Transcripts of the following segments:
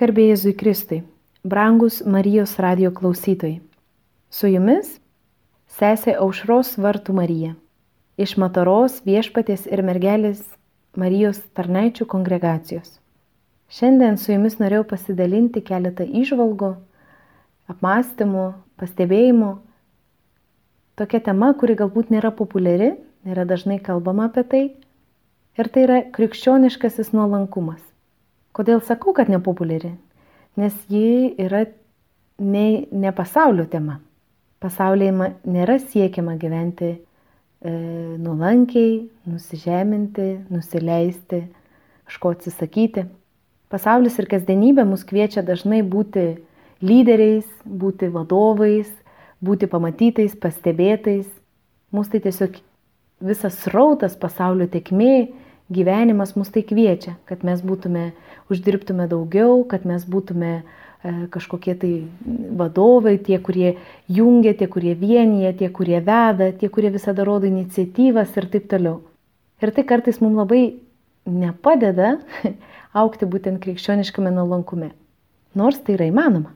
Garbėjai Jėzui Kristui, brangus Marijos radio klausytojai. Su jumis sesė Aušros Vartų Marija iš Mataros viešpatės ir mergelės Marijos tarnaičių kongregacijos. Šiandien su jumis norėjau pasidalinti keletą išvalgų, apmąstymų, pastebėjimų. Tokia tema, kuri galbūt nėra populiari, nėra dažnai kalbama apie tai. Ir tai yra krikščioniškasis nuolankumas. Kodėl sakau, kad nepopuliari? Nes ji yra ne, ne pasaulio tema. Pasaulyje nėra siekiama gyventi e, nuolankiai, nusižeminti, nusileisti, kažko atsisakyti. Pasaulis ir kasdienybė mus kviečia dažnai būti lyderiais, būti vadovais, būti pamatytais, pastebėtais. Mūsų tai tiesiog visas srautas pasaulio tekmė, gyvenimas mus tai kviečia, kad mes būtume, uždirbtume daugiau, kad mes būtume e, kažkokie tai vadovai, tie, kurie jungia, tie, kurie vienyje, tie, kurie veda, tie, kurie visada rodo iniciatyvas ir taip toliau. Ir tai kartais mums labai nepadeda aukti būtent krikščioniškame nuolankume. Nors tai yra įmanoma.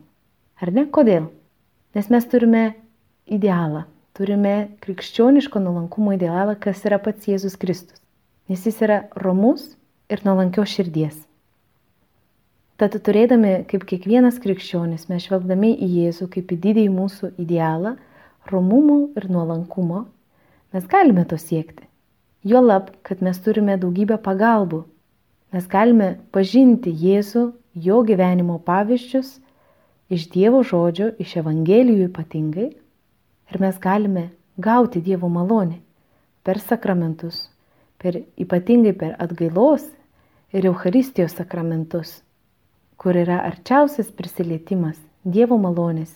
Ar ne? Kodėl? Nes mes turime idealą, turime krikščioniško nuolankumo idealą, kas yra pats Jėzus Kristus. Nes jis yra romus ir nuolankios širdies. Tad turėdami kaip kiekvienas krikščionis, mes žvelgdami į Jėzų kaip į didįjį mūsų idealą, romumo ir nuolankumo, mes galime to siekti. Juolab, kad mes turime daugybę pagalbų. Mes galime pažinti Jėzų, jo gyvenimo pavyzdžius iš Dievo žodžio, iš Evangelijų ypatingai. Ir mes galime gauti Dievo malonę per sakramentus, per ypatingai per atgailos ir Euharistijos sakramentus, kur yra arčiausias prisilietimas Dievo malonės,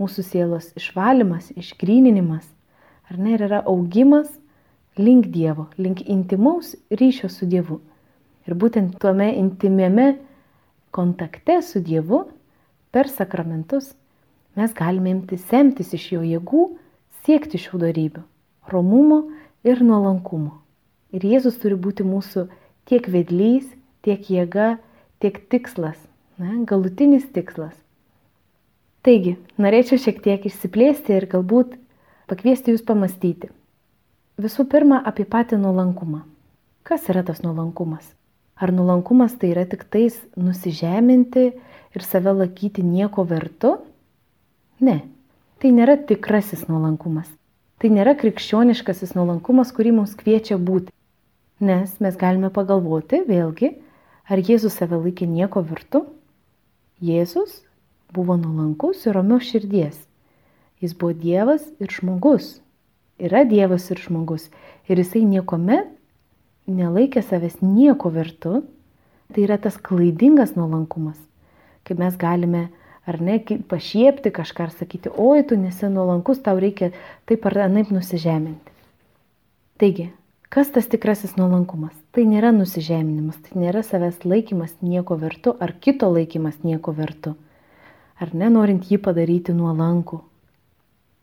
mūsų sielos išvalymas, išgryninimas, ar ne, ir yra augimas link Dievo, link intimaus ryšio su Dievu. Ir būtent tuome intimiame kontakte su Dievu per sakramentus mes galime imti semtis iš jo jėgų, siekti šių darybių - romumo ir nuolankumo. Ir Jėzus turi būti mūsų tiek vedlys, tiek jėga, tiek tikslas, ne, galutinis tikslas. Taigi, norėčiau šiek tiek išsiplėsti ir galbūt pakviesti jūs pamastyti. Visų pirma, apie patį nuolankumą. Kas yra tas nuolankumas? Ar nuolankumas tai yra tik tais nusižeminti ir save laikyti nieko vertu? Ne, tai nėra tikrasis nuolankumas. Tai nėra krikščioniškasis nuolankumas, kurį mums kviečia būti. Nes mes galime pagalvoti, vėlgi, ar Jėzus save laikė nieko vertu? Jėzus buvo nuolankus ir ramios širdies. Jis buvo Dievas ir žmogus yra Dievas ir žmogus ir jisai niekuomet nelaikė savęs nieko vertu, tai yra tas klaidingas nuolankumas, kai mes galime ar ne pašiepti kažką ar sakyti, oi, tu nesi nuolankus, tau reikia taip ar anaip nusižeminti. Taigi, kas tas tikrasis nuolankumas? Tai nėra nusižeminimas, tai nėra savęs laikymas nieko vertu ar kito laikymas nieko vertu. Ar ne, norint jį padaryti nuolankų,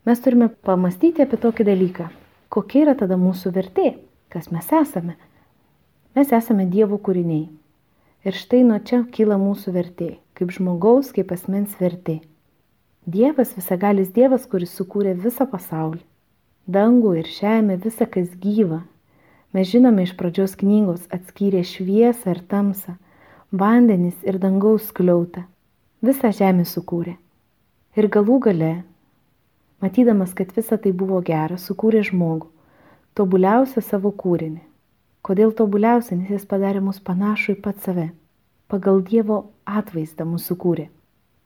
Mes turime pamastyti apie tokį dalyką. Kokia yra tada mūsų vertė? Kas mes esame? Mes esame Dievo kūriniai. Ir štai nuo čia kyla mūsų vertė. Kaip žmogaus, kaip asmens vertė. Dievas, visagalis Dievas, kuris sukūrė visą pasaulį. Dangų ir žemę, visą kas gyva. Mes žinome iš pradžios knygos atskyrė šviesą ir tamsą, vandenis ir dangaus kliautą. Visą žemę sukūrė. Ir galų gale Matydamas, kad visa tai buvo gera, sukūrė žmogų, tobuliausią savo kūrinį. Kodėl tobuliausia, nes jis padarė mus panašų į pat save. Pagal Dievo atvaizdą mūsų kūrė.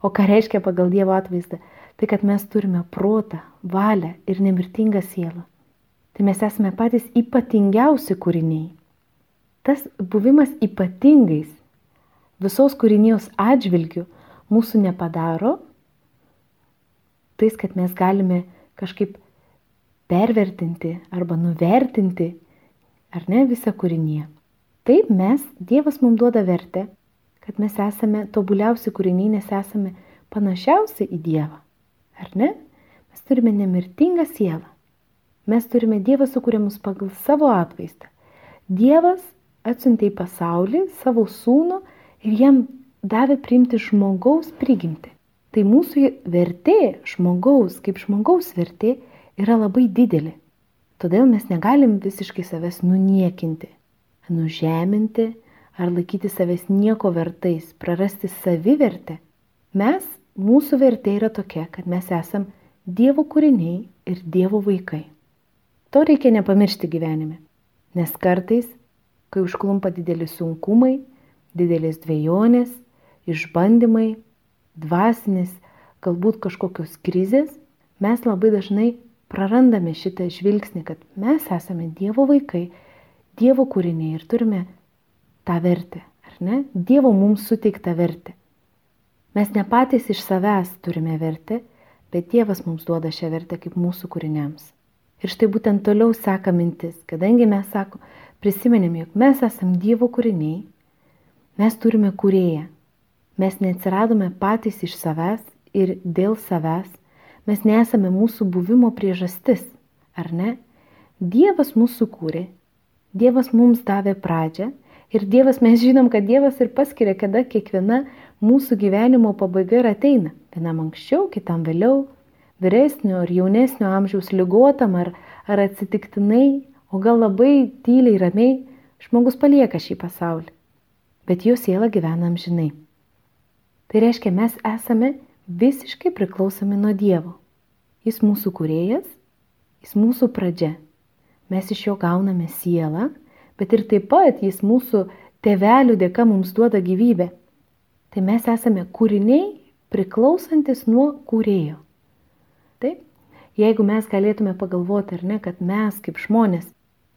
O ką reiškia pagal Dievo atvaizdą? Tai kad mes turime protą, valią ir nemirtingą sielą. Tai mes esame patys ypatingiausi kūriniai. Tas buvimas ypatingais visos kūrinijos atžvilgių mūsų nepadaro tais, kad mes galime kažkaip pervertinti arba nuvertinti, ar ne, visą kūrinyje. Taip mes, Dievas mums duoda vertę, kad mes esame tobuliausi kūriniai, nes esame panašiausi į Dievą. Ar ne? Mes turime nemirtingą sielą. Mes turime Dievą sukūrėmus pagal savo atvaizdą. Dievas atsiuntė į pasaulį savo sūnų ir jam davė priimti žmogaus prigimti. Tai mūsų vertė žmogaus, kaip žmogaus vertė, yra labai didelė. Todėl mes negalim visiškai savęs nuniekinti, nužeminti ar laikyti savęs nieko vertais, prarasti savivertę. Mes, mūsų vertė yra tokia, kad mes esam Dievo kūriniai ir Dievo vaikai. To reikia nepamiršti gyvenime, nes kartais, kai užklumpa dideli sunkumai, didelės dviejonės, išbandymai, dvasinės, galbūt kažkokios krizės, mes labai dažnai prarandame šitą žvilgsnį, kad mes esame Dievo vaikai, Dievo kūriniai ir turime tą vertę, ar ne? Dievo mums suteikta vertę. Mes ne patys iš savęs turime vertę, bet Dievas mums duoda šią vertę kaip mūsų kūriniams. Ir štai būtent toliau seka mintis, kadangi mes sako, prisimenėm, jog mes esame Dievo kūriniai, mes turime kūrėją. Mes neatsiradome patys iš savęs ir dėl savęs, mes nesame mūsų buvimo priežastis, ar ne? Dievas mūsų kūrė, Dievas mums davė pradžią ir Dievas, mes žinom, kad Dievas ir paskiria, kada kiekviena mūsų gyvenimo pabaiga ir ateina. Vienam anksčiau, kitam vėliau, vyresnio ar jaunesnio amžiaus lygotam ar, ar atsitiktinai, o gal labai tyliai, ramiai, žmogus palieka šį pasaulį. Bet jo siela gyvena amžinai. Tai reiškia, mes esame visiškai priklausomi nuo Dievo. Jis mūsų kuriejas, jis mūsų pradžia. Mes iš jo gauname sielą, bet ir taip pat jis mūsų tevelių dėka mums duoda gyvybę. Tai mes esame kūriniai priklausantis nuo kūrėjo. Jeigu mes galėtume pagalvoti, ar ne, kad mes kaip žmonės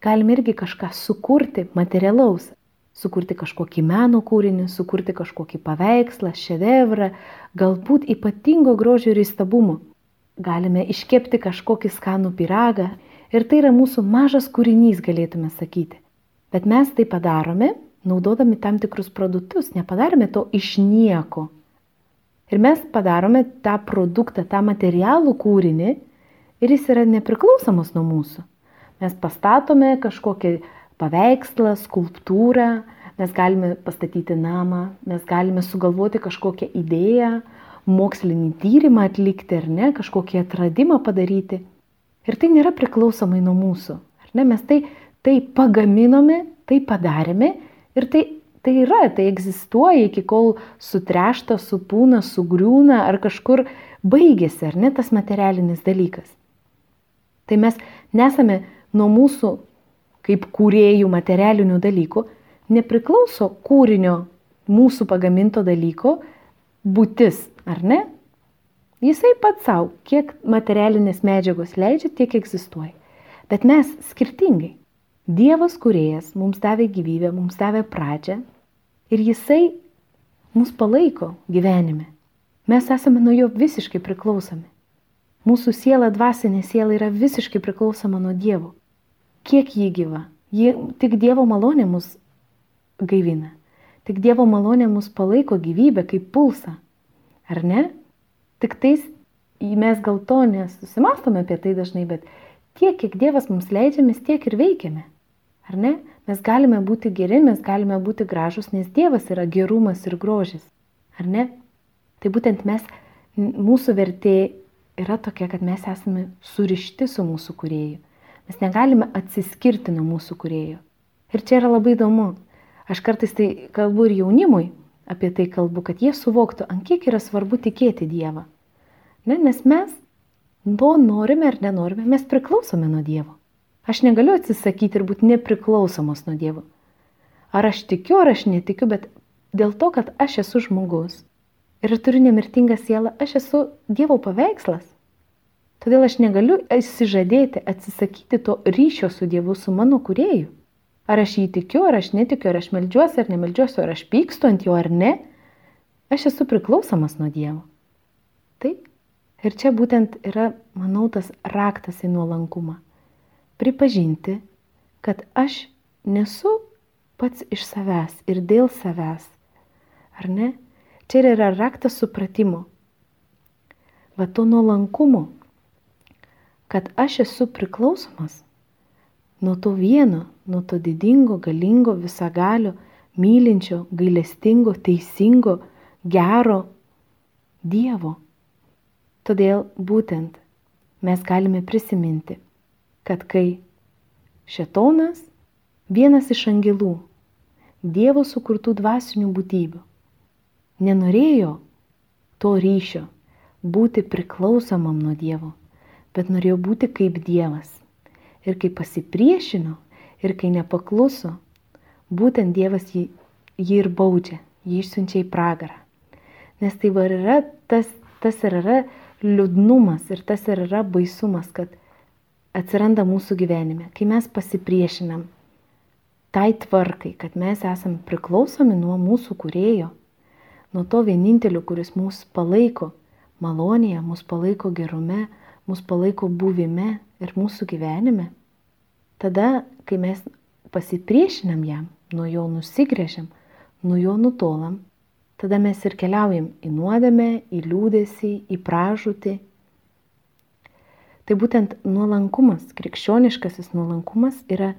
galime irgi kažką sukurti materialaus, sukurti kažkokį meno kūrinį, sukurti kažkokį paveikslą, šedevrą, galbūt ypatingo grožio ir įstabumo. Galime iškepti kažkokį skanų piragą ir tai yra mūsų mažas kūrinys, galėtume sakyti. Bet mes tai padarome, naudodami tam tikrus produktus, nepadarome to iš nieko. Ir mes padarome tą produktą, tą materialų kūrinį ir jis yra nepriklausomas nuo mūsų. Mes pastatome kažkokį paveikslą, skulptūrą, mes galime pastatyti namą, mes galime sugalvoti kažkokią idėją, mokslinį tyrimą atlikti ar ne, kažkokį atradimą padaryti. Ir tai nėra priklausomai nuo mūsų. Ar ne? Mes tai, tai pagaminome, tai padarėme ir tai, tai yra, tai egzistuoja iki kol sutrešta, supūna, sugriūna ar kažkur baigėsi, ar ne tas materialinis dalykas. Tai mes nesame nuo mūsų kaip kūrėjų materialinių dalykų, nepriklauso kūrinio mūsų pagaminto dalyko būtis, ar ne? Jisai pats savo, kiek materialinės medžiagos leidžia, tiek egzistuoja. Bet mes skirtingai. Dievas kuriejas mums davė gyvybę, mums davė pradžią ir jisai mus palaiko gyvenime. Mes esame nuo jo visiškai priklausomi. Mūsų siela, dvasinė siela yra visiškai priklausoma nuo Dievo kiek ji gyva. Ji, tik Dievo malonė mus gaivina. Tik Dievo malonė mus palaiko gyvybę kaip pulsą. Ar ne? Tik tais mes gal to nesusimastome apie tai dažnai, bet tiek, kiek Dievas mums leidžia, mes tiek ir veikiame. Ar ne? Mes galime būti geri, mes galime būti gražus, nes Dievas yra gerumas ir grožis. Ar ne? Tai būtent mes, mūsų vertė yra tokia, kad mes esame surišti su mūsų kurėju. Mes negalime atsiskirti nuo mūsų kuriejų. Ir čia yra labai įdomu. Aš kartais tai kalbu ir jaunimui apie tai kalbu, kad jie suvoktų, ant kiek yra svarbu tikėti Dievą. Ne, nes mes to norime ar nenorime, mes priklausome nuo Dievo. Aš negaliu atsisakyti ir būti nepriklausomas nuo Dievo. Ar aš tikiu, ar aš netikiu, bet dėl to, kad aš esu žmogus ir turiu nemirtingą sielą, aš esu Dievo paveikslas. Todėl aš negaliu įsižadėti, atsisakyti to ryšio su Dievu, su mano kurėju. Ar aš jį tikiu, ar aš netikiu, ar aš melžiuosi, ar nemelžiuosi, ar aš pykstu ant jo, ar ne. Aš esu priklausomas nuo Dievo. Taip. Ir čia būtent yra, manau, tas raktas į nuolankumą. Pripažinti, kad aš nesu pats iš savęs ir dėl savęs. Ar ne? Čia yra raktas supratimo. Va to nuolankumo kad aš esu priklausomas nuo to vieno, nuo to didingo, galingo, visagalio, mylinčio, gailestingo, teisingo, gero Dievo. Todėl būtent mes galime prisiminti, kad kai šetonas, vienas iš angelų, Dievo sukurtų dvasinių būtybių, nenorėjo to ryšio būti priklausomam nuo Dievo, bet norėjo būti kaip Dievas. Ir kai pasipriešino ir kai nepakluso, būtent Dievas jį, jį ir baudžia, jį išsiunčia į pragarą. Nes tai var yra tas, tas ir yra liūdnumas ir tas ir yra baisumas, kad atsiranda mūsų gyvenime, kai mes pasipriešinam tai tvarkai, kad mes esame priklausomi nuo mūsų kurėjo, nuo to vienintelio, kuris mus palaiko malonėje, mus palaiko gerume, mus palaiko buvime ir mūsų gyvenime. Tada, kai mes pasipriešinam jam, nuo jo nusigrėžiam, nuo jo nutolam, tada mes ir keliaujam į nuodėmę, į liūdėsi, į pražūtį. Tai būtent nuolankumas, krikščioniškasis nuolankumas yra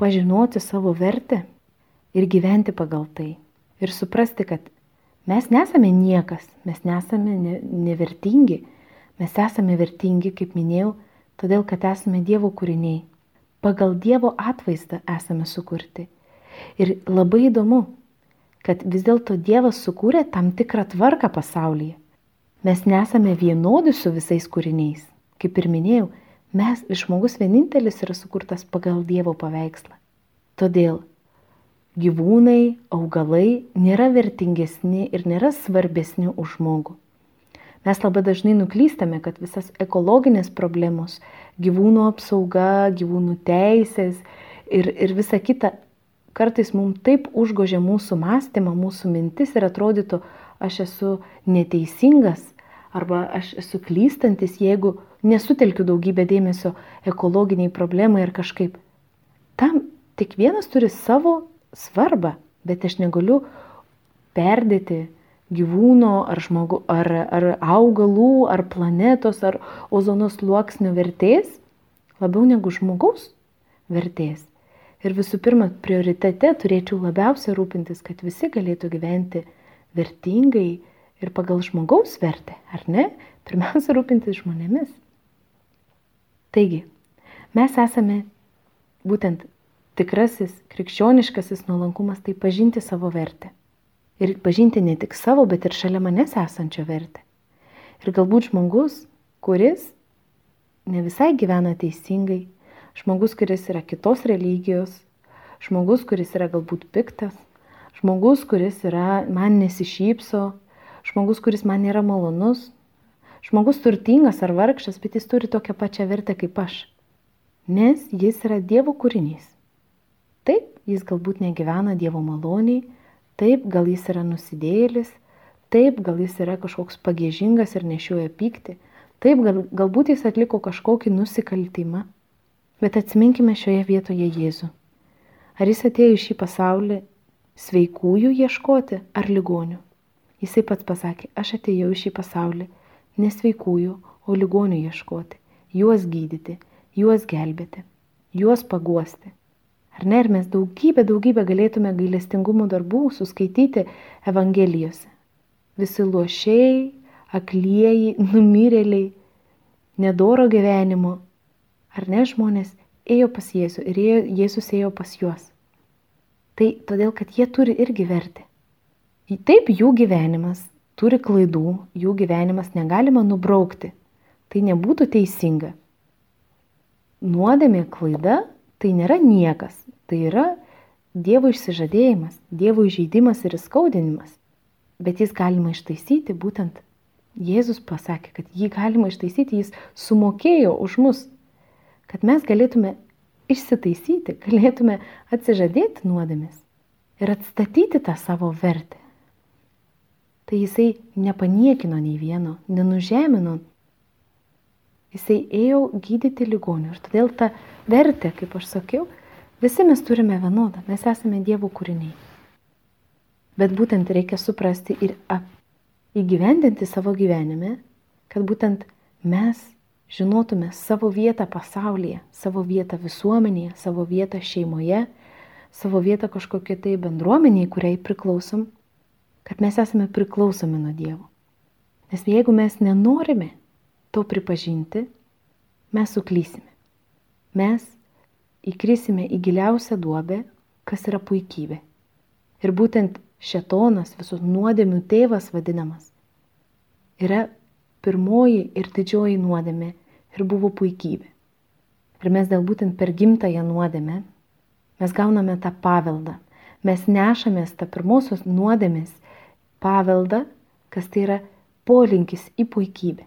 pažinoti savo vertę ir gyventi pagal tai. Ir suprasti, kad mes nesame niekas, mes nesame ne, nevertingi, mes esame vertingi, kaip minėjau, todėl kad esame Dievo kūriniai. Pagal Dievo atvaizdą esame sukurti. Ir labai įdomu, kad vis dėlto Dievas sukūrė tam tikrą tvarką pasaulyje. Mes nesame vienodi su visais kūriniais. Kaip ir minėjau, mes, žmogus vienintelis, yra sukurtas pagal Dievo paveikslą. Todėl gyvūnai, augalai nėra vertingesni ir nėra svarbesni už žmogų. Mes labai dažnai nuklystame, kad visas ekologinės problemos, gyvūnų apsauga, gyvūnų teisės ir, ir visa kita kartais mums taip užgožia mūsų mąstymą, mūsų mintis ir atrodytų, aš esu neteisingas arba aš esu klystantis, jeigu nesutelkiu daugybę dėmesio ekologiniai problemai ir kažkaip. Tam tik vienas turi savo svarbą, bet aš negaliu perdėti gyvūno ar, žmogu, ar, ar augalų, ar planetos, ar ozonos sluoksnio vertės labiau negu žmogaus vertės. Ir visų pirma, prioritete turėčiau labiausiai rūpintis, kad visi galėtų gyventi vertingai ir pagal žmogaus vertę, ar ne? Pirmiausia, rūpintis žmonėmis. Taigi, mes esame būtent tikrasis krikščioniškasis nuolankumas tai pažinti savo vertę. Ir pažinti ne tik savo, bet ir šalia manęs esančio vertę. Ir galbūt žmogus, kuris ne visai gyvena teisingai, žmogus, kuris yra kitos religijos, žmogus, kuris yra galbūt piktas, žmogus, kuris yra, man nesišypso, žmogus, kuris man nėra malonus, žmogus turtingas ar vargšas, bet jis turi tokią pačią vertę kaip aš. Nes jis yra Dievo kūrinys. Taip, jis galbūt negyvena Dievo maloniai, taip, gal jis yra nusidėlis, taip, gal jis yra kažkoks pagėžingas ir nešioja pyktį, taip, gal, galbūt jis atliko kažkokį nusikaltimą. Bet atsiminkime šioje vietoje Jėzų. Ar jis atėjo į šį pasaulį sveikųjų ieškoti ar ligonių? Jisai pats pasakė, aš atėjau į šį pasaulį ne sveikųjų, o ligonių ieškoti, juos gydyti, juos gelbėti, juos paguosti. Ar ne, ir mes daugybę, daugybę galėtume gailestingumo darbų suskaityti Evangelijose. Visi lošiai, aklieji, numirėliai, nedoro gyvenimo, Ar ne žmonės ėjo pas Jėzų ir Jėzus ėjo pas juos. Tai todėl, kad jie turi irgi vertę. Taip jų gyvenimas turi klaidų, jų gyvenimas negalima nubraukti. Tai nebūtų teisinga. Nuodėmė klaida tai nėra niekas, tai yra Dievo išsižadėjimas, Dievo įžeidimas ir įskaudinimas. Bet jis galima ištaisyti, būtent Jėzus pasakė, kad jį galima ištaisyti, jis sumokėjo už mus kad mes galėtume išsitaisyti, galėtume atsižadėti nuodėmis ir atstatyti tą savo vertę. Tai jisai nepaniekino nei vieno, nenužemino. Jisai ėjo gydyti ligonių ir todėl ta vertė, kaip aš sakiau, visi mes turime vienodą, mes esame Dievo kūriniai. Bet būtent reikia suprasti ir įgyvendinti savo gyvenime, kad būtent mes žinotume savo vietą pasaulyje, savo vietą visuomenėje, savo vietą šeimoje, savo vietą kažkokiai tai bendruomeniai, kuriai priklausom. kad mes esame priklausomi nuo Dievo. Nes jeigu mes nenorime to pripažinti, mes suklysime. Mes įkrisime į giliausią duobę, kas yra puikybė. Ir būtent šetonas, visų nuodėmių tėvas vadinamas, yra pirmoji ir didžioji nuodėmė ir buvo puikybė. Ir mes dėl būtent per gimtąją nuodėmę mes gauname tą paveldą. Mes nešamės tą pirmosios nuodėmės paveldą, kas tai yra polinkis į puikybę.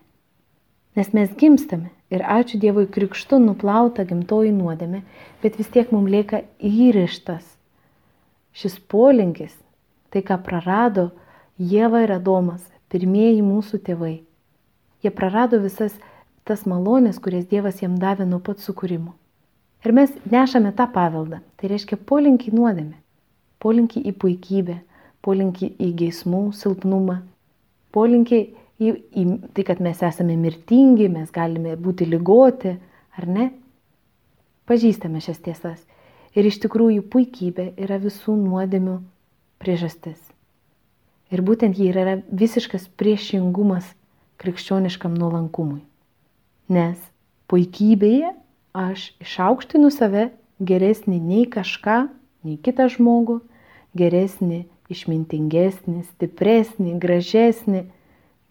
Nes mes gimstame ir ačiū Dievui krikštu nuplauta gimtoji nuodėmė, bet vis tiek mums lieka įrištas šis polinkis, tai ką prarado Jėva ir Adomas, pirmieji mūsų tėvai. Jie prarado visas tas malonės, kurias Dievas jam davė nuo pat sukūrimo. Ir mes nešame tą paveldą. Tai reiškia polinkį nuodėmę, polinkį į puikybę, polinkį į geismų silpnumą, polinkį į, į tai, kad mes esame mirtingi, mes galime būti lygoti, ar ne? Pažįstame šias tiesas. Ir iš tikrųjų puikybė yra visų nuodėmių priežastis. Ir būtent ji yra visiškas priešingumas krikščioniškam nuolankumui. Nes puikybėje aš išaukštinu save geresnį nei kažką, nei kitą žmogų, geresnį, išmintingesnį, stipresnį, gražesnį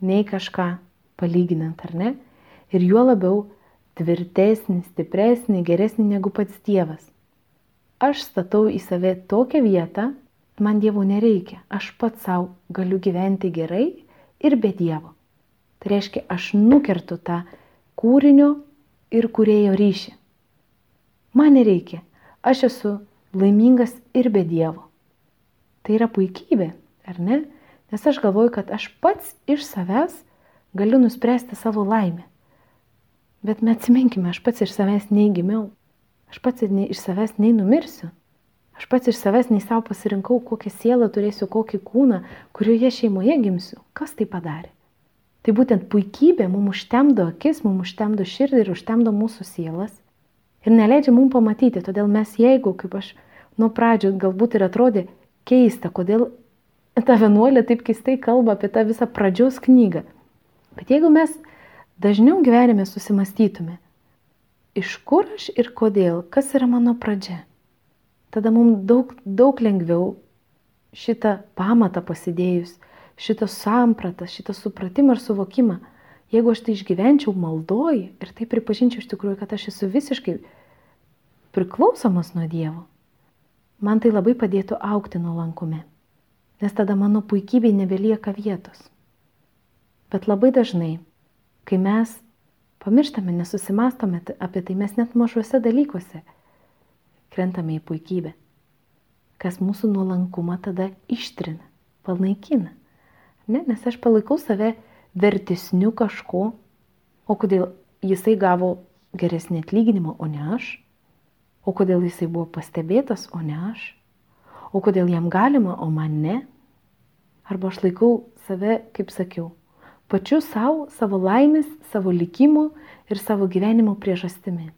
nei kažką palyginant, ar ne? Ir juo labiau tvirtesnį, stipresnį, geresnį negu pats Dievas. Aš statau į save tokią vietą, man Dievo nereikia, aš pats savo galiu gyventi gerai ir be Dievo. Tai reiškia, aš nukertu tą kūrinio ir kurėjo ryšį. Man nereikia, aš esu laimingas ir be Dievo. Tai yra puikybė, ar ne? Nes aš galvoju, kad aš pats iš savęs galiu nuspręsti savo laimę. Bet mes atsiminkime, aš pats iš savęs nei gimiau. Aš pats iš savęs nei numirsiu. Aš pats iš savęs nei savo pasirinkau, kokią sielą turėsiu, kokį kūną, kurioje šeimoje gimsiu. Kas tai padarė? Tai būtent puikybė mums užtemdo akis, mums užtemdo širdį ir užtemdo mūsų sielas. Ir neleidžia mums pamatyti. Todėl mes, jeigu, kaip aš nuo pradžių galbūt ir atrodė keista, kodėl ta vienuolė taip keistai kalba apie tą visą pradžios knygą. Bet jeigu mes dažniau gyvenime susimastytume, iš kur aš ir kodėl, kas yra mano pradžia, tada mums daug, daug lengviau šitą pamatą pasidėjus šitą sampratą, šitą supratimą ir suvokimą, jeigu aš tai išgyvenčiau maldoj ir tai pripažinčiau iš tikrųjų, kad aš esu visiškai priklausomas nuo Dievo, man tai labai padėtų aukti nuolankume, nes tada mano puikybei nebelieka vietos. Bet labai dažnai, kai mes pamirštame, nesusimastome apie tai, mes net mažuose dalykuose krentame į puikybę, kas mūsų nuolankumą tada ištrina, panaikina. Ne, nes aš palaikau save vertesniu kažko, o kodėl jisai gavo geresnį atlyginimą, o ne aš, o kodėl jisai buvo pastebėtas, o ne aš, o kodėl jam galima, o man ne. Arba aš laikau save, kaip sakiau, pačiu savo, savo laimės, savo likimo ir savo gyvenimo priežastimi.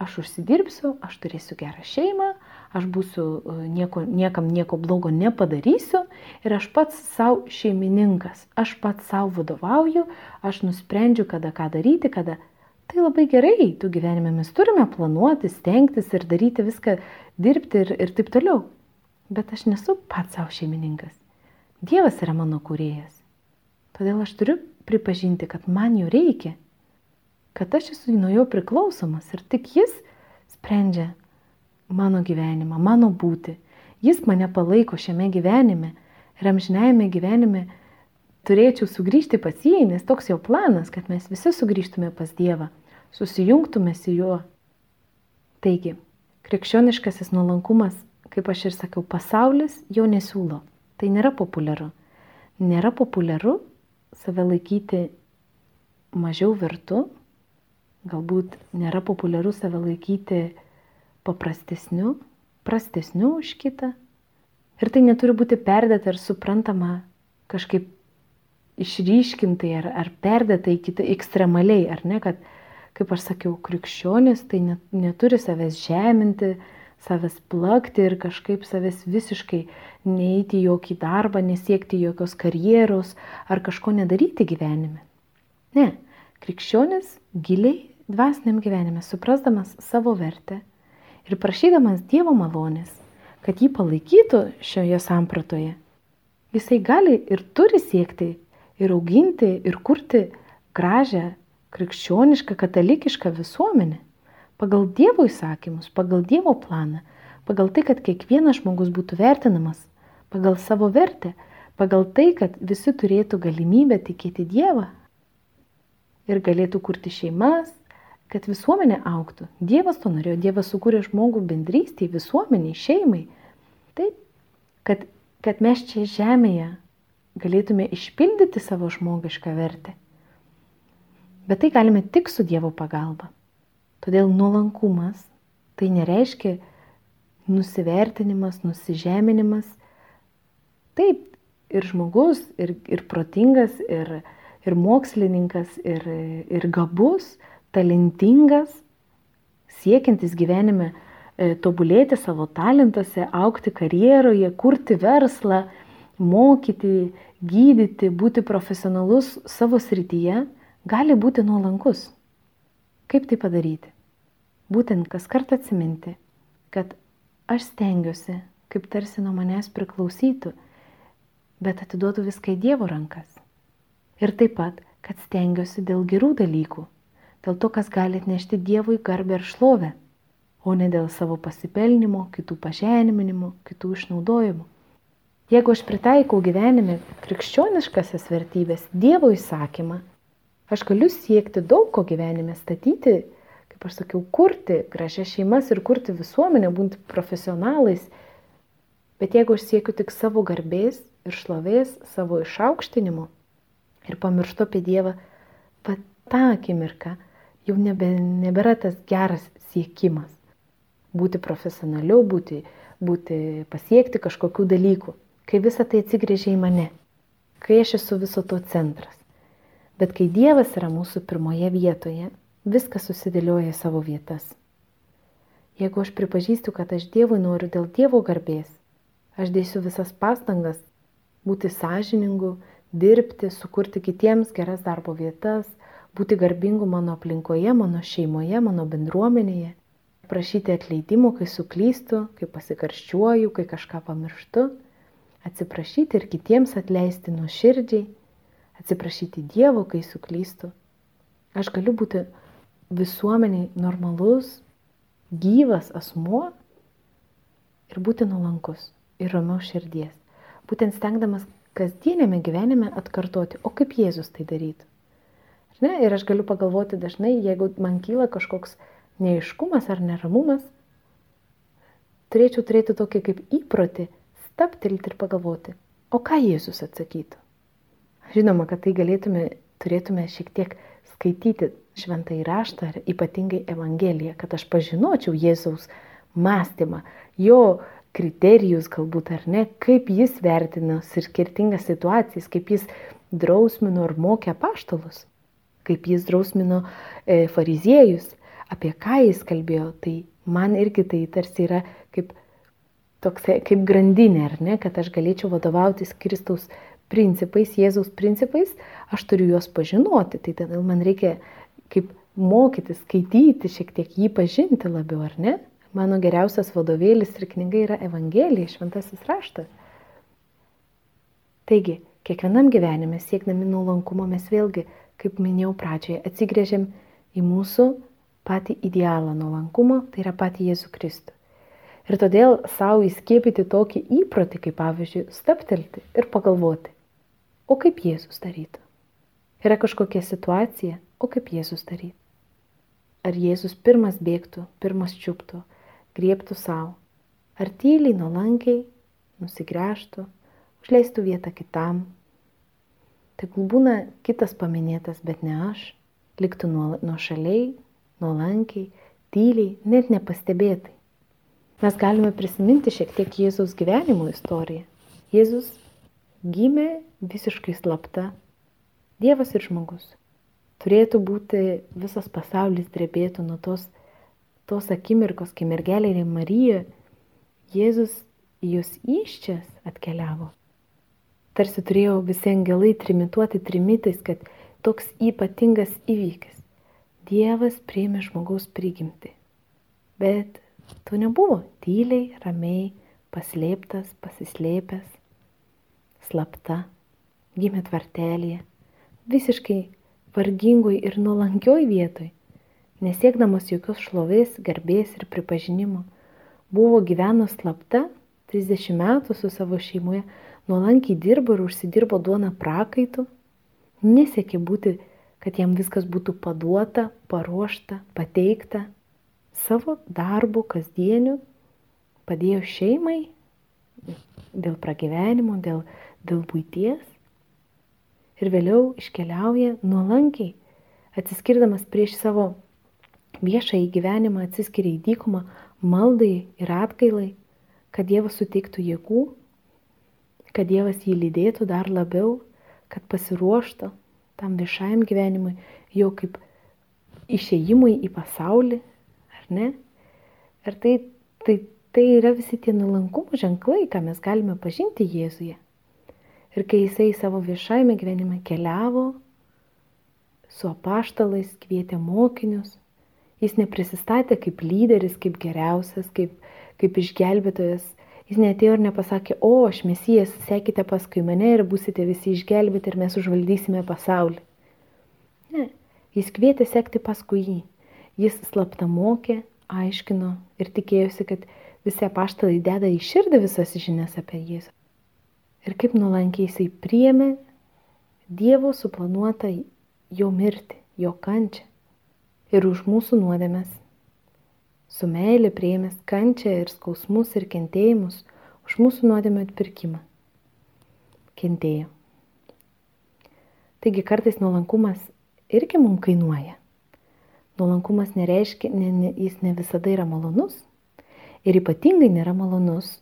Aš užsidirbsiu, aš turėsiu gerą šeimą, aš būsiu e, nieko, niekam nieko blogo nepadarysiu ir aš pats savo šeimininkas, aš pats savo vadovauju, aš nusprendžiu, kada ką daryti, kada. Tai labai gerai, tų gyvenime mes turime planuoti, stengtis ir daryti viską, dirbti ir, ir taip toliau. Bet aš nesu pats savo šeimininkas. Dievas yra mano kūrėjas. Todėl aš turiu pripažinti, kad man jo reikia, kad aš esu nuo jo priklausomas ir tik jis sprendžia mano gyvenimą, mano būti. Jis mane palaiko šiame gyvenime ir amžinėjame gyvenime turėčiau sugrįžti pas jį, nes toks jo planas, kad mes visi sugrįžtume pas Dievą, susijungtume su juo. Taigi, krikščioniškasis nuolankumas, kaip aš ir sakiau, pasaulis jo nesiūlo. Tai nėra populiaru. Nėra populiaru save laikyti mažiau vertu, galbūt nėra populiaru save laikyti paprastesniu, prastesniu už kitą. Ir tai neturi būti perdėta ir suprantama kažkaip išryškintai ar, ar perdėtai kitai ekstremaliai, ar ne, kad, kaip aš sakiau, krikščionis tai net, neturi savęs žeminti, savęs plakti ir kažkaip savęs visiškai neįti jokį darbą, nesiekti jokios karjeros ar kažko nedaryti gyvenime. Ne, krikščionis giliai dvasiniam gyvenime, suprasdamas savo vertę ir prašydamas Dievo malonės, kad jį palaikytų šioje sampratoje, jisai gali ir turi siekti ir auginti ir kurti gražią krikščionišką katalikišką visuomenę pagal Dievo įsakymus, pagal Dievo planą, pagal tai, kad kiekvienas žmogus būtų vertinamas pagal savo vertę, pagal tai, kad visi turėtų galimybę tikėti Dievą ir galėtų kurti šeimas, kad visuomenė auktų. Dievas to norėjo, Dievas sukūrė žmogų bendrystėje, visuomeniai, šeimai. Taip, kad, kad mes čia žemėje galėtume išpildyti savo žmogišką vertę. Bet tai galime tik su Dievo pagalba. Todėl nuolankumas tai nereiškia nusivertinimas, nusižeminimas. Taip, ir žmogus, ir, ir protingas, ir, ir mokslininkas, ir, ir gabus, talentingas, siekiantis gyvenime e, tobulėti savo talentuose, aukti karjeroje, kurti verslą, mokyti, gydyti, būti profesionalus savo srityje, gali būti nuolankus. Kaip tai padaryti? Būtent kas kartą atsiminti, kad aš stengiuosi, kaip tarsi nuo manęs priklausytų, bet atiduodu viską į Dievo rankas. Ir taip pat, kad stengiuosi dėl gerų dalykų, dėl to, kas gali atnešti Dievui garbę ir šlovę, o ne dėl savo pasipelnimo, kitų pažeminimo, kitų išnaudojimų. Jeigu aš pritaikau gyvenime krikščioniškasias vertybės, Dievo įsakymą, aš galiu siekti daug ko gyvenime, statyti, kaip aš sakiau, kurti gražias šeimas ir kurti visuomenę, būti profesionalais. Bet jeigu aš siekiu tik savo garbės ir šlovės, savo išaukštinimo ir pamirštu apie Dievą, va tą akimirką jau nebe, nebėra tas geras siekimas. Būti profesionaliu, būti, būti pasiekti kažkokių dalykų, kai visa tai atsigrėžia į mane, kai aš esu viso to centras. Bet kai Dievas yra mūsų pirmoje vietoje, viskas susidėlioja savo vietas. Jeigu aš pripažįstu, kad aš Dievui noriu dėl Dievo garbės, aš dėsiu visas pastangas būti sąžiningu, dirbti, sukurti kitiems geras darbo vietas, būti garbingu mano aplinkoje, mano šeimoje, mano bendruomenėje, prašyti atleidimo, kai suklystu, kai pasikarščiuoju, kai kažką pamirštu, atsiprašyti ir kitiems atleisti nuoširdžiai, atsiprašyti Dievo, kai suklystu. Aš galiu būti visuomeniai normalus, gyvas asmuo ir būti nuolankus ir ramiau širdies. Būtent stengdamas kasdienėme gyvenime atkartoti, o kaip Jėzus tai darytų. Ne? Ir aš galiu pagalvoti dažnai, jeigu man kyla kažkoks neiškumas ar neramumas, turėčiau turėti tokį kaip įprotį, staptelti ir pagalvoti, o ką Jėzus atsakytų. Žinoma, kad tai galėtume, turėtume šiek tiek skaityti šventą įraštą ir ypatingai Evangeliją, kad aš pažinočiau Jėzaus mąstymą, jo kriterijus galbūt ar ne, kaip jis vertino skirtingas situacijas, kaip jis drausmino ir mokė paštalus kaip jis drausmino e, fariziejus, apie ką jis kalbėjo, tai man irgi tai tarsi yra kaip, toks, kaip grandinė, ar ne, kad aš galėčiau vadovautis Kristaus principais, Jėzaus principais, aš turiu juos pažinoti, tai tada man reikia kaip mokyti, skaityti, šiek tiek jį pažinti labiau, ar ne? Mano geriausias vadovėlis ir knyga yra Evangelija, šventasis raštas. Taigi, kiekvienam gyvenime siekdami nuolankumo mes vėlgi kaip minėjau pradžioje, atsigrėžiam į mūsų patį idealą nuolankumo, tai yra patį Jėzų Kristų. Ir todėl savo įskiepyti tokį įprotį, kaip pavyzdžiui, staptelti ir pagalvoti, o kaip Jėzus darytų. Yra kažkokia situacija, o kaip Jėzus darytų. Ar Jėzus pirmas bėgtų, pirmas čiuptų, griebtų savo, ar tyliai, nuolankiai, nusigręžtų, užleistų vietą kitam, Tegul būna kitas paminėtas, bet ne aš, liktų nuo šaliai, nuolankiai, tyliai, net nepastebėtai. Mes galime prisiminti šiek tiek Jėzaus gyvenimo istoriją. Jėzus gimė visiškai slapta. Dievas ir žmogus. Turėtų būti visas pasaulis drebėtų nuo tos tos akimirkos, kai mergelė Marija, Jėzus į jos iščias atkeliavo. Tarsi turėjo visi angelai trimituoti trimitais, kad toks ypatingas įvykis. Dievas priėmė žmogaus prigimti. Bet to nebuvo tyliai, ramiai, paslėptas, pasislėpęs, slapta, gimė tvartelėje, visiškai vargingoj ir nuolankioj vietoj, nesiekdamas jokios šlovės, garbės ir pripažinimo, buvo gyveno slapta 30 metų su savo šeimoje, nuolankiai dirbo ir užsidirbo duoną prakaitų, nesiekė būti, kad jam viskas būtų paduota, paruošta, pateikta, savo darbu kasdieniu padėjo šeimai dėl pragyvenimo, dėl, dėl būties ir vėliau iškeliauja nuolankiai, atsiskirdamas prieš savo viešą įgyvenimą, atsiskiria į dykumą maldai ir atgailai, kad Dievas suteiktų jėgų, kad Dievas jį lydėtų dar labiau, kad pasiruoštų tam viešajam gyvenimui, jau kaip išėjimui į pasaulį, ne? Ir tai, tai, tai yra visi tie nuolankumo ženklai, ką mes galime pažinti Jėzuje. Ir kai jisai savo viešajame gyvenime keliavo, su apaštalais kvietė mokinius, jis neprisistatė kaip lyderis, kaip geriausias, kaip, kaip išgelbėtojas. Jis netėjo ir nepasakė, o aš mesijas, sekite paskui mane ir busite visi išgelbėti ir mes užvaldysime pasaulį. Ne, jis kvietė sekti paskui jį. Jis slapta mokė, aiškino ir tikėjosi, kad visi apaštalai deda į širdį visas žinias apie Jėzų. Ir kaip nuolankiai jisai priėmė Dievo suplanuotą jo mirtį, jo kančią ir už mūsų nuodėmės. Su meilė priėmęs kančią ir skausmus ir kentėjimus už mūsų nuodėmę atpirkimą. Kentėjo. Taigi kartais nuolankumas irgi mums kainuoja. Nuolankumas nereiškia, ne, ne, jis ne visada yra malonus. Ir ypatingai nėra malonus.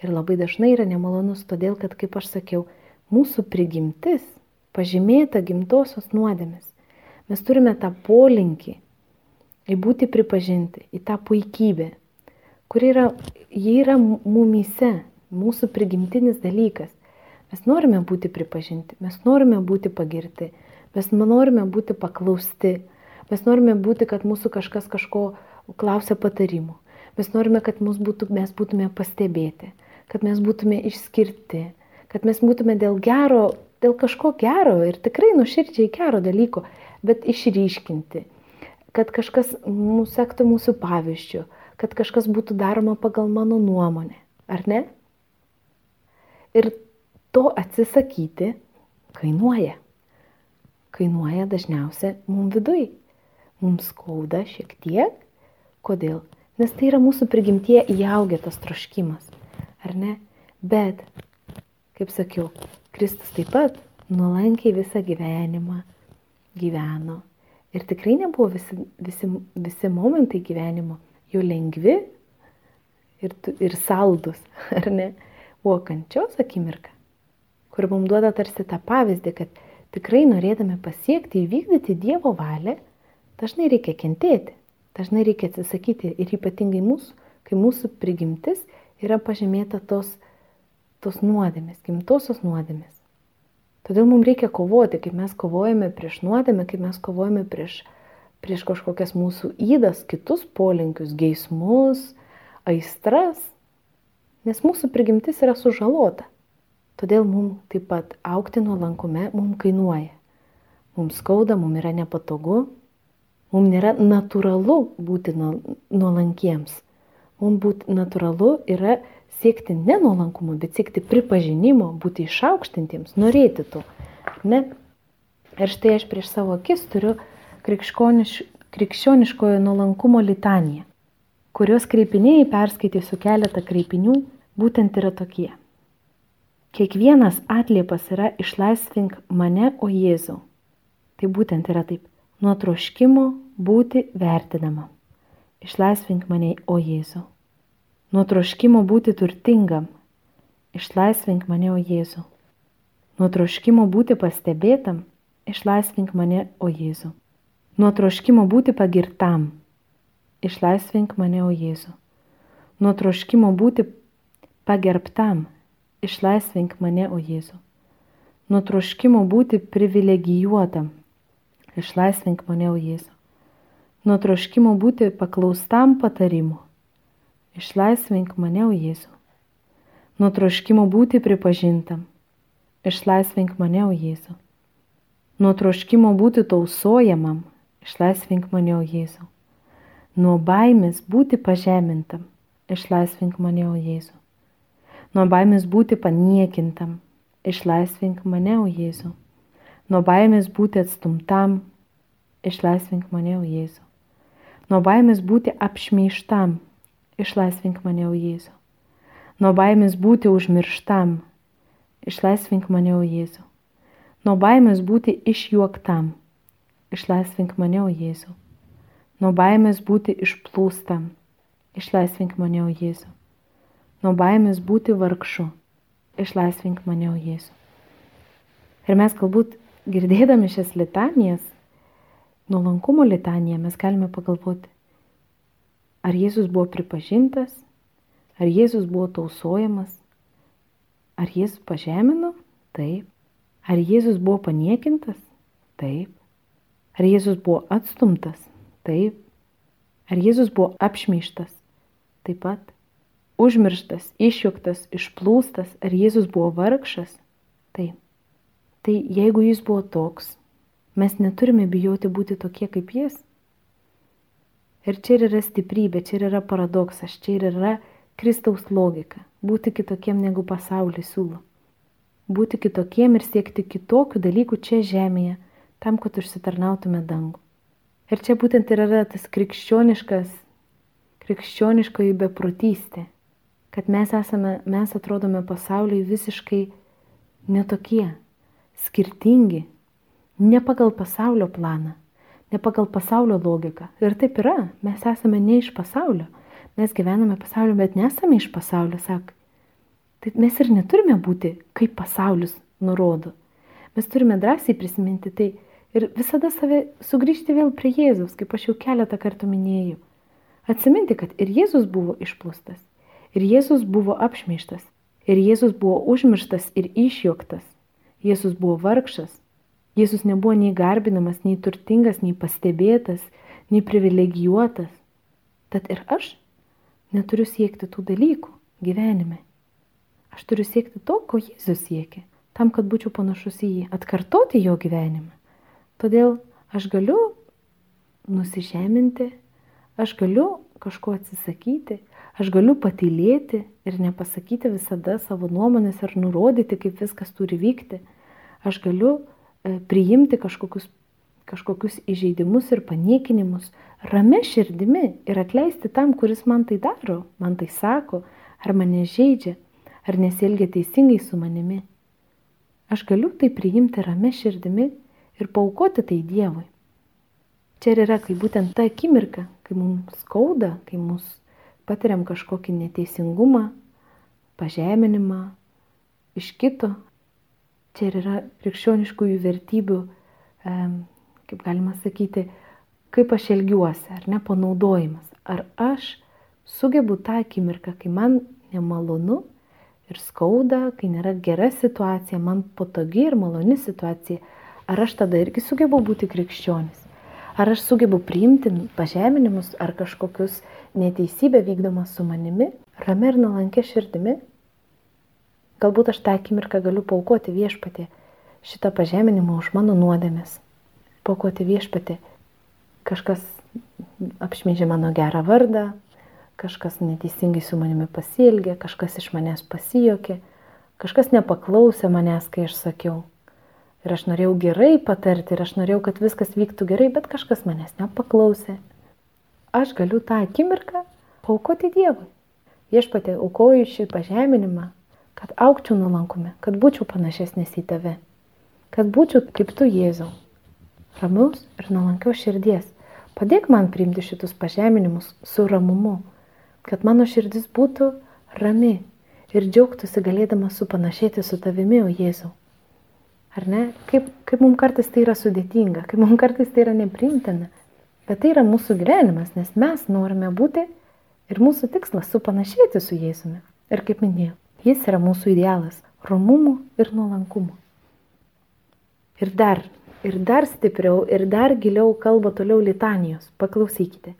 Ir labai dažnai yra nemalonus, todėl kad, kaip aš sakiau, mūsų prigimtis pažymėta gimtosios nuodėmis. Mes turime tą polinkį į būti pripažinti, į tą puikybę, kuri yra, ji yra mumyse, mūsų prigimtinis dalykas. Mes norime būti pripažinti, mes norime būti pagirti, mes norime būti paklausti, Mes norime būti, kad mūsų kažkas kažko klausia patarimų. Mes norime, kad būtų, mes būtume pastebėti, kad mes būtume išskirti, kad mes būtume dėl gero, dėl kažko gero ir tikrai nuširdžiai gero dalyko, bet išryškinti, kad kažkas mūsų sektų mūsų pavyzdžių, kad kažkas būtų daroma pagal mano nuomonę, ar ne? Ir to atsisakyti kainuoja. Kainuoja dažniausiai mums vidui mums skauda šiek tiek. Kodėl? Nes tai yra mūsų prigimtie įaugę tas troškimas. Ar ne? Bet, kaip sakiau, Kristus taip pat nuolankiai visą gyvenimą gyveno. Ir tikrai nebuvo visi, visi, visi momentai gyvenimo jo lengvi ir, ir saldus, ar ne? Buvo kančios akimirka, kur mums duoda tarsi tą pavyzdį, kad tikrai norėdami pasiekti, įvykdyti Dievo valią, Dažnai reikia kentėti, dažnai reikia atsisakyti ir ypatingai mūsų, kai mūsų prigimtis yra pažymėta tos, tos nuodėmės, gimtosios nuodėmės. Todėl mums reikia kovoti, kaip mes kovojame prieš nuodėmę, kaip mes kovojame prieš, prieš kažkokias mūsų įdas, kitus polinkius, geismus, aistras, nes mūsų prigimtis yra sužalota. Todėl mums taip pat aukti nuolankume mums kainuoja. Mums skauda, mums yra nepatogu, Mums nėra natūralu būti nuolankiems. Mums būti natūralu yra siekti ne nuolankumo, bet siekti pripažinimo, būti išaukštintiems, norėti to. Ne? Ir štai aš prieš savo akis turiu krikščioniš, krikščioniškojo nuolankumo litaniją, kurios kreipiniai perskaitysiu keletą kreipinių, būtent yra tokie. Kiekvienas atliepas yra išlaisvink mane, o Jėzau. Tai būtent yra taip nuo troškimo būti vertinama. Išlaisvink mane, o Jėzau. Nuo troškimo būti turtingam. Išlaisvink mane, o Jėzau. Nuo troškimo būti pastebėtam. Išlaisvink mane, o Jėzau. Nuo troškimo būti pagirtam. išlaisvink mane, o Jėzu. Nuo troškimo būti pagerbtam, išlaisvink mane, o Jėzu. Nuo troškimo būti privilegijuotam, išlaisvink mane, o Jėzu. Nuo troškimo būti paklaustam patarimu, išlaisvink mane, o Jėzu. Nuo troškimo būti pripažintam, išlaisvink mane, o Jėzu. Nuo troškimo būti tausojamam, išlaisvink mane, o Jėzu. Nuo baimės būti pažemintam, išlaisvink mane, o Jėzu. Nuo baimės būti paniekintam, išlaisvink mane, o Jėzu. Nuo baimės būti atstumtam, išlaisvink mane, o Jėzu. Nuo baimės būti apšmeištam, išlaisvink mane, o Jėzu. Nuo baimės būti užmirštam, išlaisvink mane, o Jėzu. Nuo baimės būti išjuoktam, išlaisvink mane, o Jėzu. Nuo baimės būti išplūstam, išlaisvink mane, o Jėzu. Nuo baimės būti vargšu, išlaisvink mane, o Jėzu. Ir mes galbūt girdėdami šias litanijas, nuolankumo litaniją, mes galime pagalvoti, ar Jėzus buvo pripažintas, ar Jėzus buvo tausojamas, ar Jėzus pažemino, taip, ar Jėzus buvo paniekintas, taip, ar Jėzus buvo atstumtas, taip, Ar Jėzus buvo apšmeištas? Taip pat. Užmirštas, išjuktas, išplūstas, ar Jėzus buvo vargšas? Taip. Tai jeigu jis buvo toks, mes neturime bijoti būti tokie kaip jis. Ir čia ir yra stiprybė, čia ir yra paradoksas, čia ir yra Kristaus logika - būti kitokiem negu pasaulis siūlo. Būti kitokiem ir siekti kitokių dalykų čia žemėje, tam, kad užsitarnautume dangų. Ir čia būtent ir yra tas krikščioniškas, krikščioniškoji beprotystė, kad mes esame, mes atrodome pasauliui visiškai netokie, skirtingi, ne pagal pasaulio planą, ne pagal pasaulio logiką. Ir taip yra, mes esame ne iš pasaulio, mes gyvename pasaulio, bet nesame iš pasaulio, sak. Tai mes ir neturime būti, kaip pasaulis nurodo. Mes turime drąsiai prisiminti tai, Ir visada save sugrįžti vėl prie Jėzus, kaip aš jau keletą kartų minėjau. Atsiminti, kad ir Jėzus buvo išplūstas, ir Jėzus buvo apšmeištas, ir Jėzus buvo užmirštas ir išjuoktas. Jėzus buvo vargšas. Jėzus nebuvo nei garbinamas, nei turtingas, nei pastebėtas, nei privilegijuotas. Tad ir aš neturiu siekti tų dalykų gyvenime. Aš turiu siekti to, ko Jėzus siekia, tam, kad būčiau panašus į jį, atkartoti jo gyvenimą. Todėl aš galiu nusižeminti, aš galiu kažko atsisakyti, aš galiu patylėti ir nepasakyti visada savo nuomonės ar nurodyti, kaip viskas turi vykti. Aš galiu priimti kažkokius, kažkokius įžeidimus ir paniekinimus rame širdimi ir atleisti tam, kuris man tai daro, man tai sako, ar mane žaidžia, ar nesielgia teisingai su manimi. Aš galiu tai priimti rame širdimi ir paukoti tai Dievui. Čia ir yra, kai būtent ta akimirka, kai mums skauda, kai mus patiriam kažkokį neteisingumą, pažeminimą iš kito, čia yra krikščioniškųjų vertybių, kaip galima sakyti, kaip aš elgiuosi, ar ne panaudojimas. Ar aš sugebu tą akimirką, kai man nemalonu ir skauda, kai nėra gera situacija, man patogi ir maloni situacija, ar aš tada irgi sugebu būti krikščionis? Ar aš sugebu priimti pažeminimus ar kažkokius neteisybę vykdomą su manimi, rami ir nuolankė širdimi? Galbūt aš tą akimirką galiu paukoti viešpatį šitą pažeminimą už mano nuodėmės. Paukoti viešpatį. Kažkas apšmėžė mano gerą vardą, kažkas neteisingai su manimi pasielgė, kažkas iš manęs pasijokė, kažkas nepaklausė manęs, kai aš sakiau. Ir aš norėjau gerai patarti, ir aš norėjau, kad viskas vyktų gerai, bet kažkas manęs nepaklausė. Aš galiu tą akimirką paukoti Dievui. Viešpatė, aukoju šį pažeminimą, kad aukčiau nuolankume, kad būčiau panašesnis į tave, kad būčiau kaip tu Jėzau. Ramiaus ir nuolankiaus širdies. Padėk man priimti šitus pažeminimus su ramumu, kad mano širdis būtų rami ir džiaugtųsi galėdama supanašėti su tavimi, o Jėzau. Ar ne? Kaip, kaip mums kartais tai yra sudėtinga, kaip mums kartais tai yra neprimtina. Bet tai yra mūsų gyvenimas, nes mes norime būti ir mūsų tikslas supanašėti su Jėzumi. Ir kaip minėjau, jis yra mūsų idealas - romumo ir nuolankumo. Ir dar, ir dar stipriau, ir dar giliau kalba toliau litanijos. Paklausykite.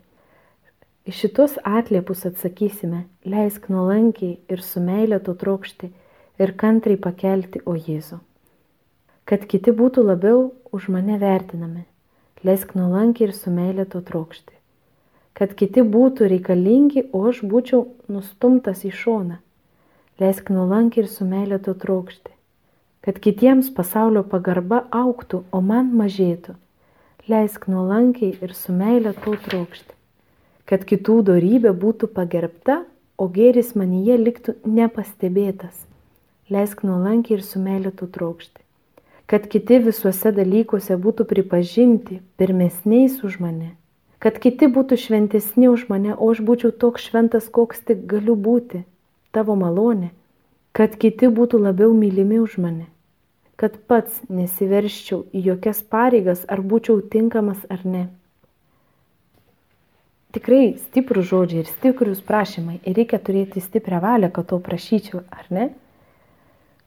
Iš šitos atliepus atsakysime, leisk nuolankiai ir su meilė to trokšti ir kantriai pakelti, o Jėzu. Kad kiti būtų labiau už mane vertinami, leisk nuolankiai ir su meilė to trokšti. Kad kiti būtų reikalingi, o aš būčiau nustumtas į šoną, leisk nuolankiai ir su meilė to trokšti. Kad kitiems pasaulio pagarba auktų, o man mažėtų, leisk nuolankiai ir su meilė to trokšti. Kad kitų darybė būtų pagerbta, o gėris manyje liktų nepastebėtas leisk nuolankiai ir su meilė tu trokšti. Kad kiti visuose dalykuose būtų pripažinti pirmesniais už mane. Kad kiti būtų šventesni už mane, o aš būčiau toks šventas, koks tik galiu būti. Tavo malonė. Kad kiti būtų labiau mylimi už mane. Kad pats nesiverščiau į jokias pareigas, ar būčiau tinkamas ar ne. Tikrai stiprų žodžiai ir stiprius prašymai. Ir reikia turėti stiprią valią, kad to prašyčiau, ar ne?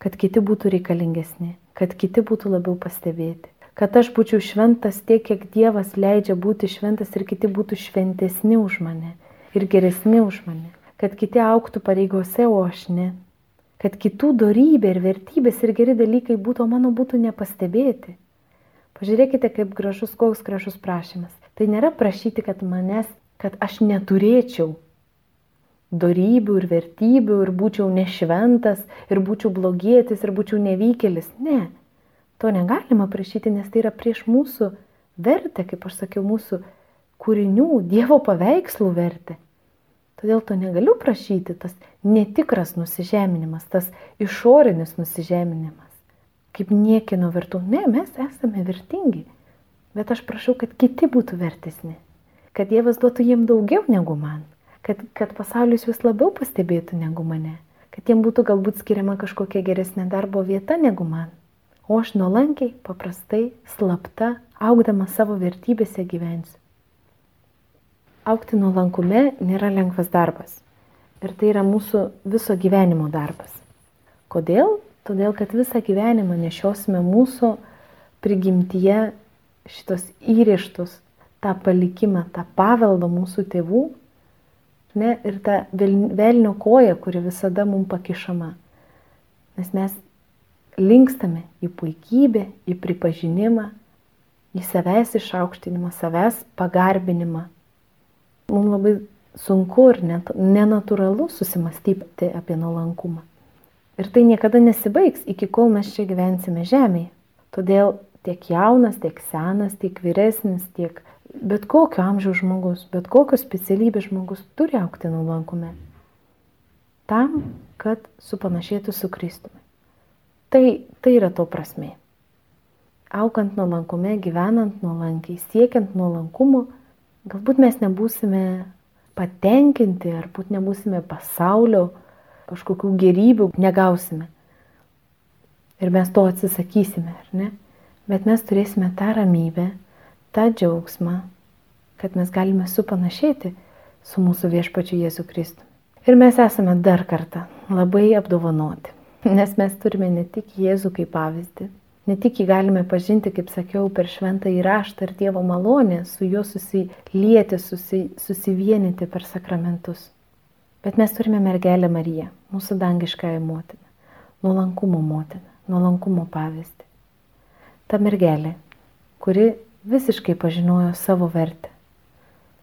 kad kiti būtų reikalingesni, kad kiti būtų labiau pastebėti, kad aš būčiau šventas tiek, kiek Dievas leidžia būti šventas ir kiti būtų šventesni už mane ir geresni už mane, kad kiti auktų pareigose, o aš ne, kad kitų darybė ir vertybės ir geri dalykai būtų, o mano būtų nepastebėti. Pažiūrėkite, kaip gražus, koks gražus prašymas. Tai nėra prašyti, kad manęs, kad aš neturėčiau darybių ir vertybių ir būčiau nešventas ir būčiau blogietis ir būčiau nevykėlis. Ne, to negalima prašyti, nes tai yra prieš mūsų vertę, kaip aš sakiau, mūsų kūrinių, Dievo paveikslų vertę. Todėl to negaliu prašyti, tas netikras nusižeminimas, tas išorinis nusižeminimas, kaip niekino vertų. Ne, mes esame vertingi, bet aš prašau, kad kiti būtų vertesni, kad Dievas duotų jiem daugiau negu man kad, kad pasaulis vis labiau pastebėtų negu mane, kad jiem būtų galbūt skiriama kažkokia geresnė darbo vieta negu man. O aš nuolankiai, paprastai, slapta, augdama savo vertybėse gyvensiu. Aukti nuolankume nėra lengvas darbas. Ir tai yra mūsų viso gyvenimo darbas. Kodėl? Todėl, kad visą gyvenimą nešiosime mūsų prigimtyje šitos įrištus, tą palikimą, tą paveldą mūsų tėvų Ne, ir ta velnio koja, kuri visada mums pakišama. Nes mes linkstame į puikybę, į pripažinimą, į savęs išaukštinimą, savęs pagarbinimą. Mums labai sunku ir net, nenatūralu susimastyti apie nuolankumą. Ir tai niekada nesibaigs, iki kol mes čia gyvensime žemėje. Todėl tiek jaunas, tiek senas, tiek vyresnis, tiek bet kokio amžiaus žmogus, bet kokios specialybės žmogus turi aukti nuolankume. Tam, kad supanašėtų su Kristumi. Tai, tai yra to prasme. Aukant nuolankume, gyvenant nuolankiai, siekiant nuolankumo, galbūt mes nebūsime patenkinti, ar būt nebūsime pasaulio kažkokių gerybių, negausime. Ir mes to atsisakysime, ar ne? Bet mes turėsime tą ramybę, tą džiaugsmą, kad mes galime supanašėti su mūsų viešpačiu Jėzu Kristu. Ir mes esame dar kartą labai apdovanoti, nes mes turime ne tik Jėzų kaip pavyzdį, ne tik jį galime pažinti, kaip sakiau, per šventą įraštą ir Dievo malonę, su juo susilieti, susi, susivienyti per sakramentus. Bet mes turime mergelę Mariją, mūsų dangiškąją motiną, nuolankumo motiną, nuolankumo pavyzdį. Ta mergelė, kuri visiškai pažinojo savo vertę.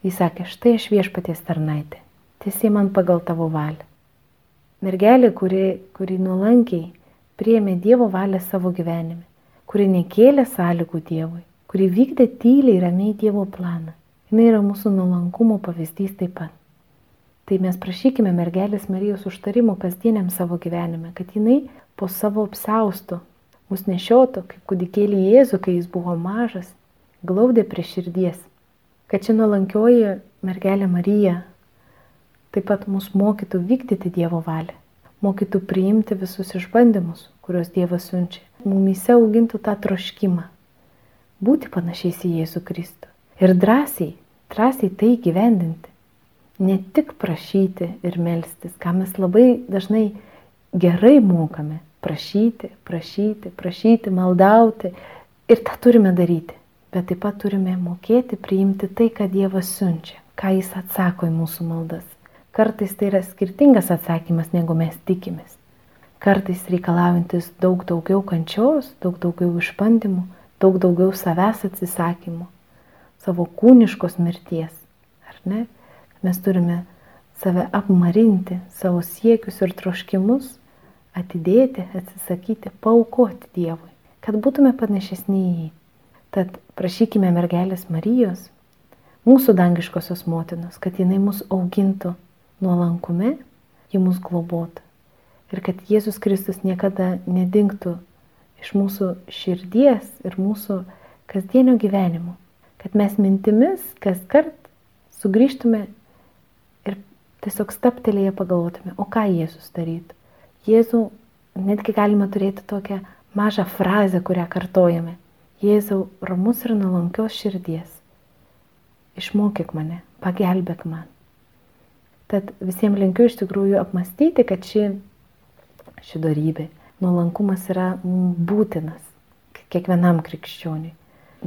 Jis sakė, štai aš viešpaties tarnaitė, tiesiai man pagal tavo valią. Mergelė, kuri, kuri nuolankiai priėmė Dievo valią savo gyvenime, kuri nekėlė sąlygų Dievui, kuri vykdė tyliai ramiai Dievo planą. Jis yra mūsų nuolankumo pavyzdys taip pat. Tai mes prašykime mergelės Marijos užtarimo kasdieniam savo gyvenime, kad jinai po savo apsaustų mus nešiotų kaip kūdikėlį Jėzų, kai jis buvo mažas, glaudė prie širdies, kad ši nuolankioji mergelė Marija taip pat mus mokytų vykdyti Dievo valią, mokytų priimti visus išbandymus, kuriuos Dievas siunčia, mumyse augintų tą troškimą būti panašiais į Jėzų Kristų ir drąsiai drąsiai tai gyvendinti. Ne tik prašyti ir melstis, ką mes labai dažnai gerai mokame - prašyti, prašyti, prašyti, maldauti ir tą turime daryti. Bet taip pat turime mokėti priimti tai, ką Dievas siunčia, ką Jis atsako į mūsų maldas. Kartais tai yra skirtingas atsakymas, negu mes tikimės. Kartais reikalaujantis daug daugiau kančios, daug daugiau išbandymų, daug daugiau savęs atsisakymų, savo kūniškos mirties, ar ne? Mes turime save apmarinti, savo siekius ir troškimus, atidėti, atsisakyti, paukoti Dievui, kad būtume panašesni į jį. Tad prašykime mergelės Marijos, mūsų dangiškosios motinos, kad jinai mus augintų nuolankume, ji mus globotų. Ir kad Jėzus Kristus niekada nedingtų iš mūsų širdies ir mūsų kasdienio gyvenimo. Kad mes mintimis kas kart sugrįžtume ir tiesiog staptelėje pagalvotume, o ką Jėzus darytų. Jėzų netgi galime turėti tokią mažą frazę, kurią kartojame. Jėzau, ramus ir nuolankios širdies. Išmokyk mane, pagelbėk man. Tad visiems linkiu iš tikrųjų apmastyti, kad ši, ši darybė nuolankumas yra būtinas kiekvienam krikščioniui.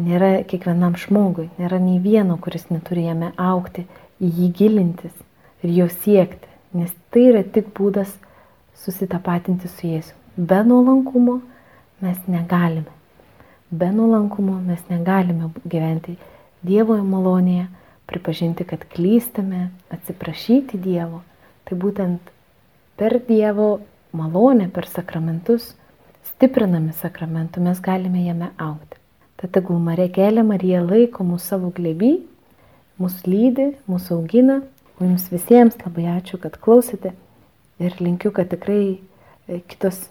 Nėra kiekvienam žmogui, nėra nei vieno, kuris neturi jame aukti, į jį gilintis ir jo siekti, nes tai yra tik būdas susitapatinti su Jėzu. Be nuolankumo mes negalime. Be nuolankumo mes negalime gyventi Dievo malonėje, pripažinti, kad klystame, atsiprašyti Dievo. Tai būtent per Dievo malonę, per sakramentus, stiprinami sakramentų, mes galime jame aukti. Tad tegul Marekelė Marija laiko mūsų savo glėby, mūsų lydi, mūsų augina. O jums visiems labai ačiū, kad klausėte ir linkiu, kad tikrai e, kitos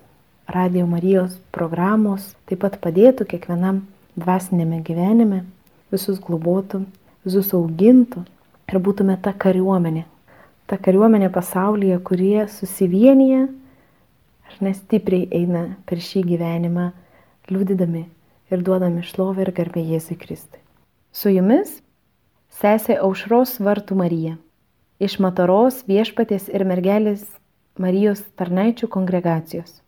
Radio Marijos programos taip pat padėtų kiekvienam dvasinėme gyvenime, visus globotų, visus augintų ir būtume ta kariuomenė. Ta kariuomenė pasaulyje, kurie susivienyje ar nestipriai eina per šį gyvenimą, liūdydami ir duodami šlovę ir garbę Jėzui Kristui. Su jumis sesė Aušros Vartų Marija iš Mataros viešpatės ir mergelės Marijos tarnaičių kongregacijos.